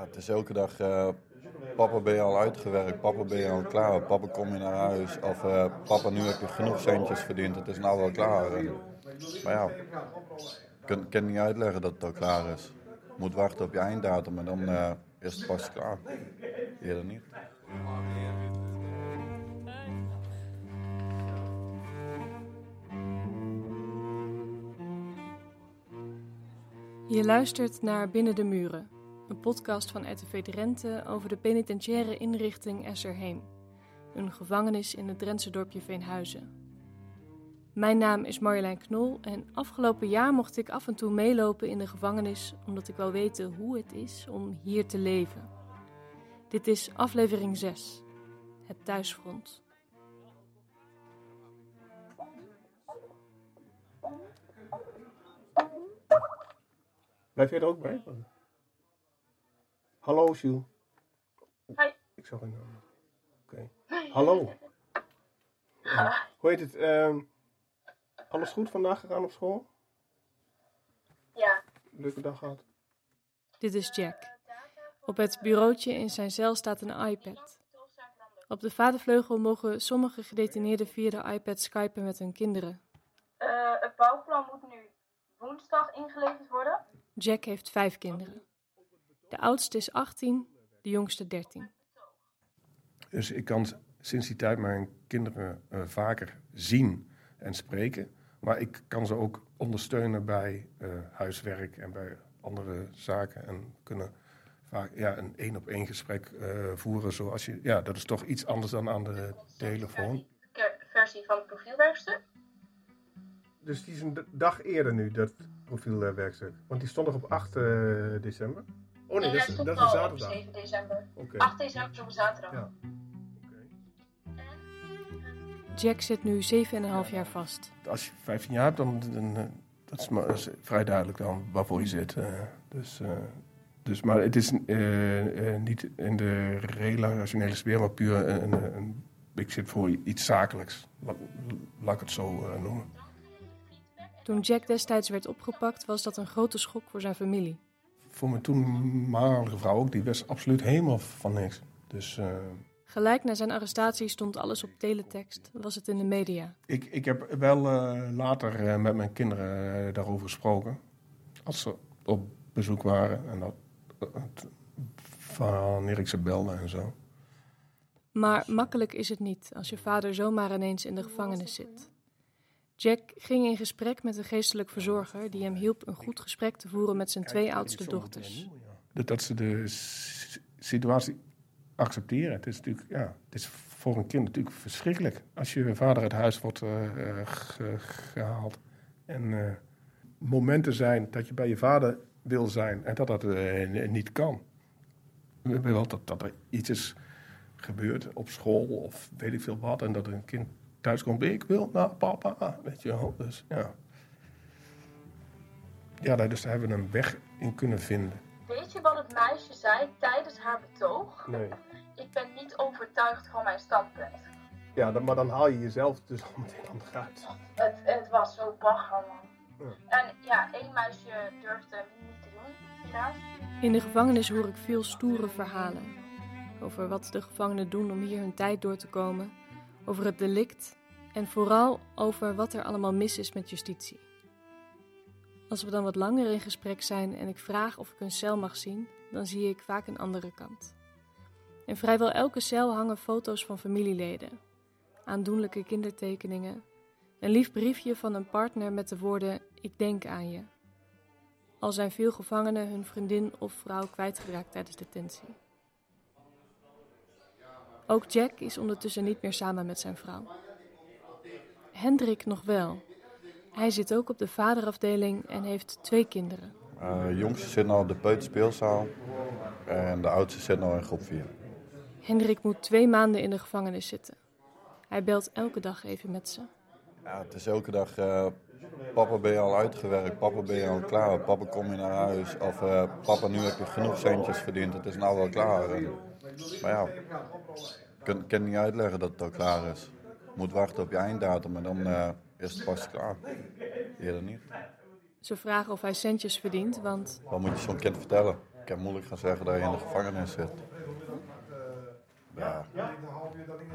Het is elke dag, eh, papa ben je al uitgewerkt, papa ben je al klaar, papa kom je naar huis. Of eh, papa nu heb je genoeg centjes verdiend, het is nou wel klaar. Maar ja, ik kan, niet uitleggen dat het al klaar is. Moet wachten op je einddatum en dan eh, is het pas klaar. Eerder niet. Je luistert naar Binnen de Muren, een podcast van RTV Drenthe over de penitentiaire inrichting Esserheem, een gevangenis in het Drentse dorpje Veenhuizen. Mijn naam is Marjolein Knol en afgelopen jaar mocht ik af en toe meelopen in de gevangenis omdat ik wil weten hoe het is om hier te leven. Dit is aflevering 6, het thuisfront. Blijf jij er ook bij? Hallo, Jules. Hi. Ik zag een naam. Oké. Hallo. Ja. Hoe heet het? ehm, alles goed vandaag gegaan op school? Ja, Leuke dag gehad? Dit is Jack. Op het bureautje in zijn cel staat een iPad. Op de vadervleugel mogen sommige gedetineerden via de iPad skypen met hun kinderen. Eh, het bouwplan moet nu woensdag ingeleverd worden. Jack heeft vijf kinderen. De oudste is 18, de jongste 13. Dus ik kan sinds die tijd mijn kinderen eh, vaker zien en spreken. Maar ik kan ze ook ondersteunen bij eh, huiswerk en bij andere zaken. En kunnen vaak ja, een één op één gesprek eh, voeren. Zoals je, ja, dat is toch iets anders dan aan de telefoon. Versie- Versie van het profielwerkstuk. Dus die is een dag eerder nu, dat profielwerkstuk. Want die stond nog op 8 eh, december. Oh nee, dat is, dat is zaterdag. 7 december. Oké. 8 december is op een zaterdag. Ja. Oké. Jack zit nu 7,5 jaar vast. Als je 15 jaar hebt, dan, dan eh, dat is, maar, dat is vrij duidelijk dan waarvoor je zit. eh. dus, eh, dus, maar het is niet in de relationele sfeer, maar puur een, een, een- ik zit voor iets zakelijks. Laat, laat ik het zo noemen. Toen Jack destijds werd opgepakt, was dat een grote schok voor zijn familie. Voor mijn toenmalige vrouw ook, die wist absoluut helemaal van niks. Dus eh, Gelijk na zijn arrestatie stond alles op teletext, was het in de media. ik, ik heb wel eh, later eh, met mijn kinderen daarover gesproken. Als ze op bezoek waren en dat, wanneer ik ze belde en zo. Maar makkelijk is het niet als je vader zomaar ineens in de gevangenis zit. Jack ging in gesprek met een geestelijk verzorger die hem hielp een goed gesprek te voeren met zijn twee oudste dochters. Dat, ze de situatie accepteren. Het is natuurlijk, ja, het is voor een kind natuurlijk verschrikkelijk. Als je vader uit huis wordt eh, eh, ge- gehaald. En eh, momenten zijn dat je bij je vader wil zijn en dat dat niet kan. Wel dat, dat er iets is gebeurd op school of weet ik veel wat. En dat een kind thuis komt. Ik wil naar papa. Weet je wel. Dus ja. Ja, daar- dus daar hebben we een weg in kunnen vinden. Weet je wat het meisje zei tijdens haar betoog? Nee. Ik ben niet overtuigd van mijn standpunt. Ja, dan, maar dan haal je jezelf dus al meteen aan eruit. Het, het was zo bagger, man. Ja. En ja, één meisje durfde niet te doen, helaas. In de gevangenis hoor ik veel stoere verhalen. Over wat de gevangenen doen om hier hun tijd door te komen, over het delict en vooral over wat er allemaal mis is met justitie. Als we dan wat langer in gesprek zijn en ik vraag of ik een cel mag zien, dan zie ik vaak een andere kant. In vrijwel elke cel hangen foto's van familieleden, aandoenlijke kindertekeningen, een lief briefje van een partner met de woorden: Ik denk aan je. Al zijn veel gevangenen hun vriendin of vrouw kwijtgeraakt tijdens detentie. Ook Jack is ondertussen niet meer samen met zijn vrouw. Hendrik nog wel. Hij zit ook op de vaderafdeling en heeft twee kinderen. Eh, de jongste zit nou op de peuterspeelzaal en de oudste zit nou in groep 4. Hendrik moet twee maanden in de gevangenis zitten. Hij belt elke dag even met ze. Ja, het is elke dag, eh, papa ben je al uitgewerkt, papa ben je al klaar, papa kom je naar huis. Of eh, papa nu heb je genoeg centjes verdiend, het is nou wel klaar. En, maar ja, ik kan, kan niet uitleggen dat het al klaar is. Moet wachten op je einddatum en dan eh, is het pas klaar. Eerder niet. Ze vragen of hij centjes verdient, want Wat moet je zo'n kind vertellen? kan moeilijk gaan zeggen dat je in de gevangenis zit. Ja.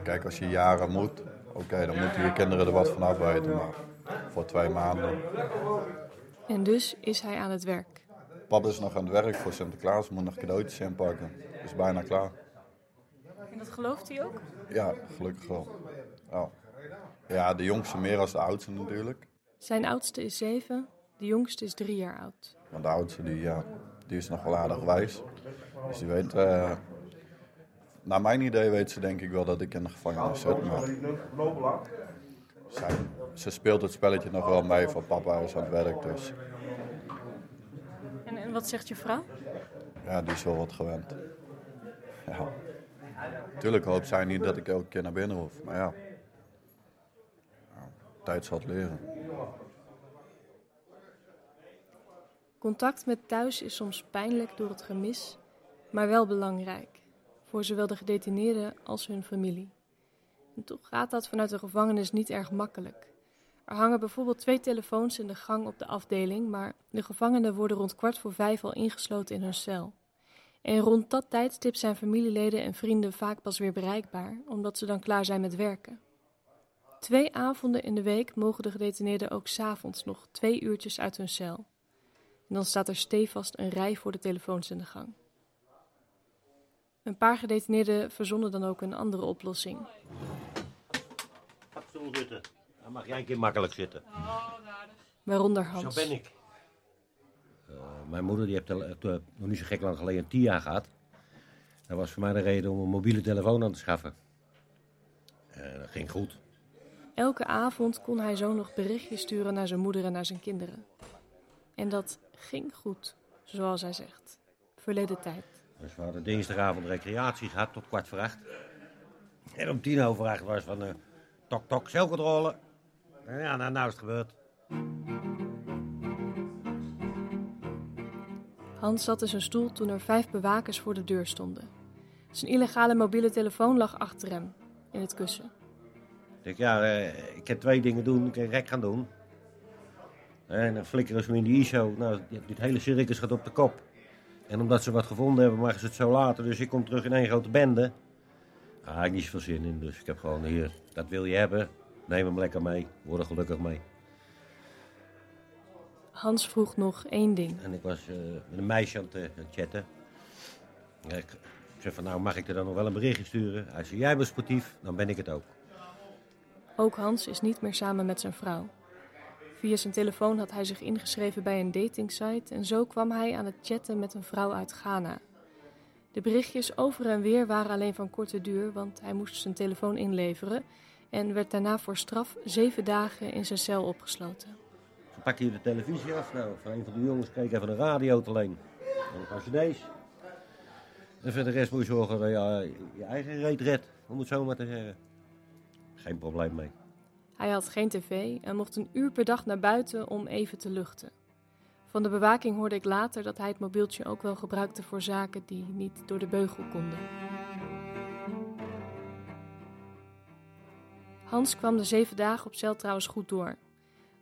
Kijk, als je jaren moet, oké, dan moeten je kinderen er wat van afweten. Maar voor twee maanden. En dus is hij aan het werk. Papa is nog aan het werk voor Sinterklaas, moet nog cadeautjes inpakken. Is bijna klaar. En dat gelooft hij ook? Ja, gelukkig wel. Ja, ja de jongste meer als de oudste natuurlijk. Zijn oudste is zeven, de jongste is drie jaar oud. Want de oudste die, ja, die is nog wel aardig wijs. Dus die weet, eh, naar mijn idee weet ze denk ik wel dat ik in de gevangenis zit. Maar zij, ze speelt het spelletje nog wel mee van papa is aan het werk. Dus En, en wat zegt je vrouw? ja, die is wel wat gewend. Ja. Tuurlijk hoopt zij niet dat ik elke keer naar binnen hoef. Maar ja, ja tijd zal het leren. Contact met thuis is soms pijnlijk door het gemis, maar wel belangrijk. Voor zowel de gedetineerden als hun familie. En toch gaat dat vanuit de gevangenis niet erg makkelijk. Er hangen bijvoorbeeld twee telefoons in de gang op de afdeling, maar de gevangenen worden rond kwart voor vijf al ingesloten in hun cel. En rond dat tijdstip zijn familieleden en vrienden vaak pas weer bereikbaar, omdat ze dan klaar zijn met werken. Twee avonden in de week mogen de gedetineerden ook s'avonds nog twee uurtjes uit hun cel. En dan staat er stevast een rij voor de telefoons in de gang. Een paar gedetineerden verzonnen dan ook een andere oplossing. Op stoel zitten. Dan mag jij een keer makkelijk zitten. Waaronder Hans. Zo ben ik. Eh, mijn moeder die heeft al, eh, nog niet zo gek lang geleden een TIA gehad. Dat was voor mij de reden om een mobiele telefoon aan te schaffen. En dat ging goed. Elke avond kon hij zo nog berichtjes sturen naar zijn moeder en naar zijn kinderen. En dat ging goed, zoals hij zegt. Verleden tijd. Dus we hadden dinsdagavond recreatie gehad tot kwart voor acht. En om tien over acht was van eh tok tok celcontrole. En ja, nou, nou is het gebeurd. Hans zat in zijn stoel toen er vijf bewakers voor de deur stonden. Zijn illegale mobiele telefoon lag achter hem, in het kussen. Ik denk, ja, eh, ik kan twee dingen doen. Ik kan rek gaan doen. En dan flikkeren ze me in die ISO. Nou, dit hele circus gaat op de kop. En omdat ze wat gevonden hebben, maken ze het zo laten. Dus ik kom terug in één grote bende. Daar heb ik niet zoveel zin in. Dus ik heb gewoon hier, dat wil je hebben. Neem hem lekker mee. Word er gelukkig mee. Hans vroeg nog één ding. En ik was eh, met een meisje aan het, eh, chatten. Ik, ik zei van, nou mag ik er dan nog wel een berichtje sturen? Hij zei, jij bent sportief, dan ben ik het ook. Ook Hans is niet meer samen met zijn vrouw. Via zijn telefoon had hij zich ingeschreven bij een datingsite en zo kwam hij aan het chatten met een vrouw uit Ghana. De berichtjes over en weer waren alleen van korte duur, want hij moest zijn telefoon inleveren en werd daarna voor straf zeven dagen in zijn cel opgesloten. Pakte je de televisie af. Nou, van een van de jongens keek even de radio te leen. En een paar cd's. En voor de rest moet je zorgen dat je eh, je eigen reet redt. Om het zo maar te zeggen. Geen probleem mee. Hij had geen tv en mocht een uur per dag naar buiten om even te luchten. Van de bewaking hoorde ik later dat hij het mobieltje ook wel gebruikte voor zaken die niet door de beugel konden. Hans kwam de zeven dagen op cel trouwens goed door.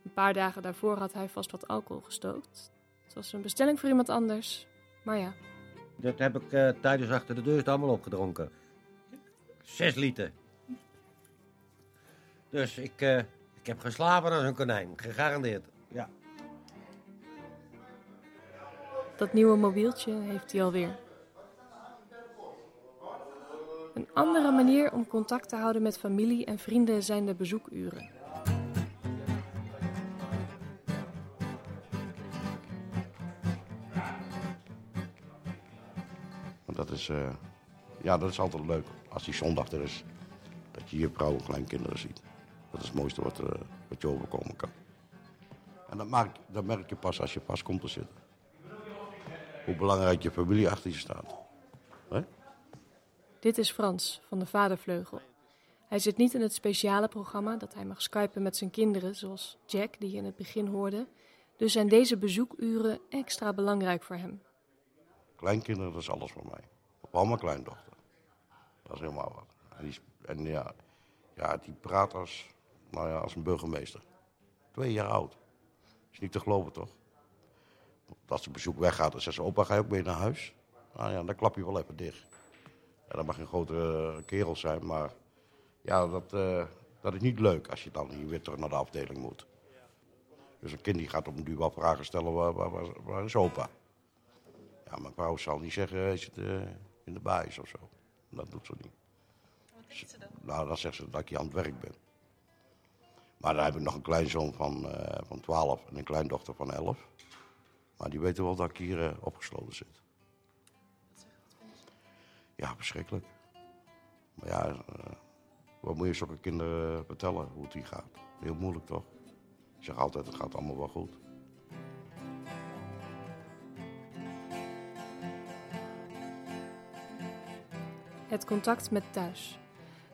Een paar dagen daarvoor had hij vast wat alcohol gestookt. Het was een bestelling voor iemand anders, maar ja, Dat heb ik eh, tijdens achter de deur allemaal opgedronken. Zes liter. Dus ik, eh, ik heb geslapen als een konijn. Gegarandeerd. Ja. Dat nieuwe mobieltje heeft hij alweer. Een andere manier om contact te houden met familie en vrienden zijn de bezoekuren. Want dat is, eh, ja, dat is altijd leuk. Als die zondag er is, dat je je vrouw en kleinkinderen ziet. Dat is het mooiste wat, er, wat je overkomen kan. En dat, maak, dat merk je pas als je vast komt te zitten. Hoe belangrijk je familie achter je staat. Hè? Dit is Frans van de Vadervleugel. Hij zit niet in het speciale programma dat hij mag skypen met zijn kinderen, zoals Jack, die je in het begin hoorde. Dus zijn deze bezoekuren extra belangrijk voor hem. Kleinkinderen, dat is alles voor mij. Vooral mijn kleindochter. Dat is helemaal wat. En, die, en ja, ja, die praat als, nou ja, als een burgemeester. Twee jaar oud. Is niet te geloven, toch? Als ze bezoek weggaat, dan zegt ze, opa, ga je ook mee naar huis? Nou ja, dan klap je wel even dicht. Ja, dat mag een grotere kerel zijn, maar ja, dat, eh, dat is niet leuk als je dan hier weer terug naar de afdeling moet. Dus een kind die gaat op een duur wel vragen stellen, waar, waar, waar, waar is opa? Ja, mijn vrouw zal niet zeggen, hij zit eh, in de baas of zo. Dat doet ze niet. Wat zegt ze dan? Nou, dan zegt ze dat ik hier aan het werk ben. Maar dan heb ik nog een kleinzoon van, eh van 12 en een kleindochter van 11. Maar die weten wel dat ik hier eh, opgesloten zit. Ja, verschrikkelijk. Maar ja, eh, wat moet je zulke kinderen vertellen hoe het hier gaat? Heel moeilijk toch? Ik zeg altijd, het gaat allemaal wel goed. Het contact met thuis.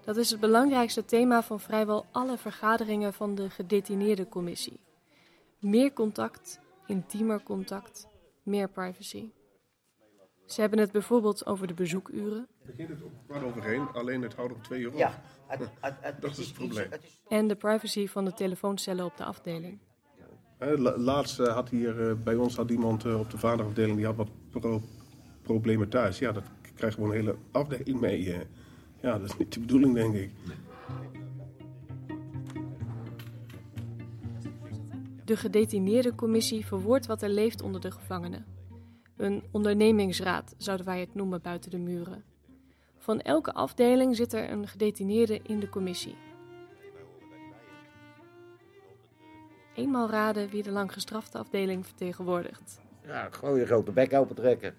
Dat is het belangrijkste thema van vrijwel alle vergaderingen van de gedetineerde commissie. Meer contact, intiemer contact, meer privacy. Ze hebben het bijvoorbeeld over de bezoekuren Het begint het op kwart overheen, alleen het houdt op twee uur op. Ja, het, het, het, Dat is het probleem. en de privacy van de telefooncellen op de afdeling. Laatst eh, had hier eh, bij ons had iemand eh, op de vaderafdeling die had wat pro- problemen thuis. Ja, dat krijgt gewoon een hele afdeling mee. Ja, dat is niet de bedoeling, denk ik. De gedetineerde commissie verwoordt wat er leeft onder de gevangenen. Een ondernemingsraad zouden wij het noemen buiten de muren. Van elke afdeling zit er een gedetineerde in de commissie. Eenmaal raden wie de lang gestrafte afdeling vertegenwoordigt. Ja, gewoon je grote bek open trekken.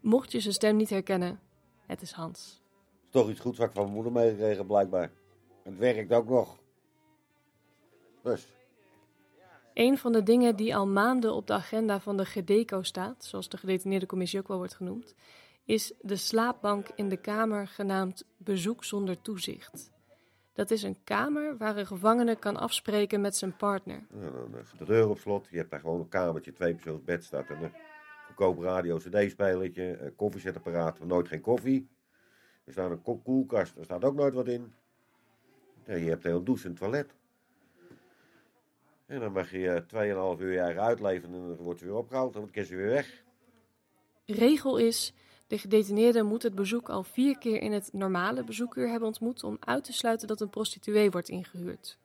Mocht je zijn stem niet herkennen, het is Hans. Is toch iets goeds wat ik van mijn moeder meegekregen, blijkbaar. Het werkt ook nog. Dus, Een van de dingen die al maanden op de agenda van de GEDECO staat, zoals de gedetineerde commissie ook wel wordt genoemd, is de slaapbank in de kamer genaamd bezoek zonder toezicht. Dat is een kamer waar een gevangene kan afspreken met zijn partner. dan is de deur op slot. Je hebt daar gewoon een kamertje, twee persoons bed staat en een goedkoop radio, cd-spelertje, koffiezetapparaat, nooit geen koffie. Er staat een ko- koelkast, daar staat ook nooit wat in. Ja, je hebt een douche en toilet. En dan mag je 2,5 uur je eigen uitleven en dan wordt ze weer opgehaald en dan kan ze weer weg. Regel is, de gedetineerde moet het bezoek al vier keer in het normale bezoekuur hebben ontmoet om uit te sluiten dat een prostituee wordt ingehuurd.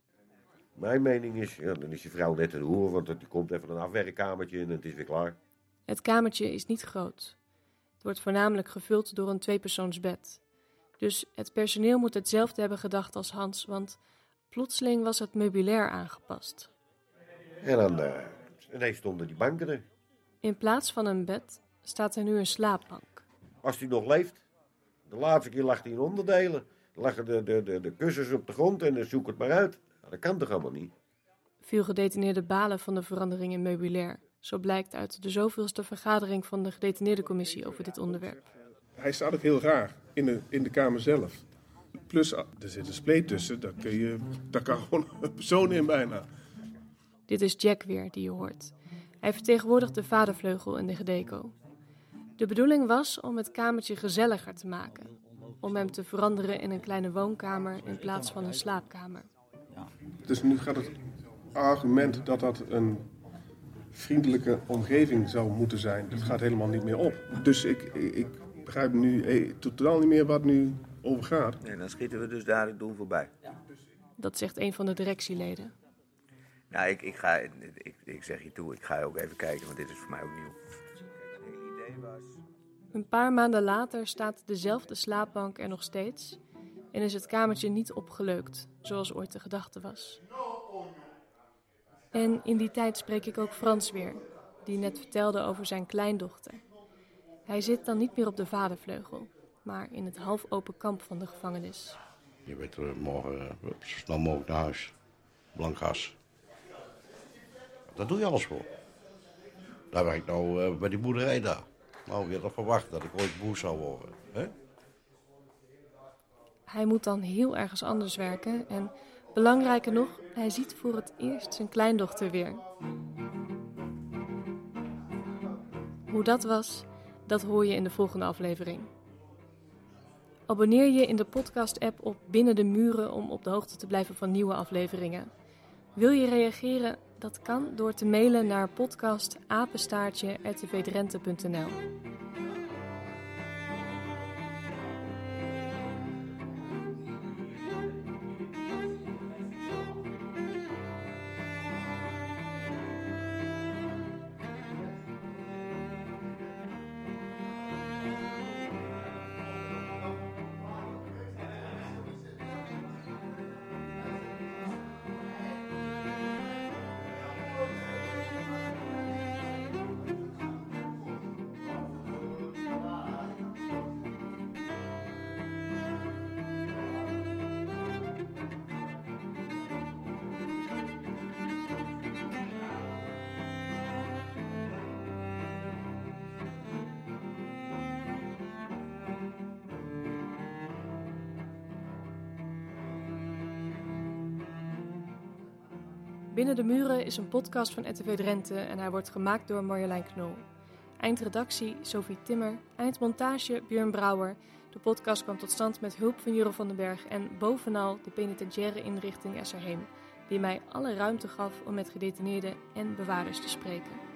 Mijn mening is, ja, dan is die vrouw net een hoer, want die komt even een afwerkkamertje en het is weer klaar. Het kamertje is niet groot. Het wordt voornamelijk gevuld door een tweepersoonsbed. Dus het personeel moet hetzelfde hebben gedacht als Hans, want plotseling was het meubilair aangepast. En dan eh, ineens stonden die banken er. In plaats van een bed staat er nu een slaapbank. Als hij nog leeft. De laatste keer lag hij in onderdelen. Lagen de, de, de, de kussens op de grond en dan zoek het maar uit. Dat kan toch allemaal niet? Veel gedetineerden balen van de verandering in meubilair. Zo blijkt uit de zoveelste vergadering van de gedetineerde commissie over dit onderwerp. Hij staat ook heel raar in de, in de kamer zelf. Plus, er zit een spleet tussen, daar, kun je, daar kan gewoon een persoon in bijna. Dit is Jack weer, die je hoort. Hij vertegenwoordigt de vadervleugel in de Gedeco. De bedoeling was om het kamertje gezelliger te maken. Om hem te veranderen in een kleine woonkamer in plaats van een slaapkamer. Dus nu gaat het argument dat dat een vriendelijke omgeving zou moeten zijn, dat gaat helemaal niet meer op. Dus ik, ik begrijp nu eh, totaal niet meer wat nu over gaat. Nee, dan schieten we dus daar het doen voorbij. Dat zegt een van de directieleden. Nou, ik, ik, ga, ik, ik zeg je toe, ik ga ook even kijken, want dit is voor mij ook nieuw. Het hele idee was... Een paar maanden later staat dezelfde slaapbank er nog steeds en is het kamertje niet opgeleukt, zoals ooit de gedachte was. En in die tijd spreek ik ook Frans weer, die net vertelde over zijn kleindochter. Hij zit dan niet meer op de vadervleugel, maar in het half open kamp van de gevangenis. Je weet er morgen eh, zo snel mogelijk naar huis. Blank gas. Daar doe je alles voor. Daar werk ik nou eh, bij die boerderij daar. Nou, je had toch verwacht dat ik ooit boer zou worden. Hè? Hij moet dan heel ergens anders werken en belangrijker nog, hij ziet voor het eerst zijn kleindochter weer. Hoe dat was, dat hoor je in de volgende aflevering. Abonneer je in de podcast-app op Binnen de Muren om op de hoogte te blijven van nieuwe afleveringen. Wil je reageren? Dat kan door te mailen naar podcastapenstaartje.rtvdrenthe.nl. Binnen de Muren is een podcast van RTV Drenthe en hij wordt gemaakt door Marjolein Knol. Eindredactie Sophie Timmer, eindmontage Björn Brouwer. De podcast kwam tot stand met hulp van Jure van den Berg en bovenal de penitentiaire inrichting Esserheem, die mij alle ruimte gaf om met gedetineerden en bewakers te spreken.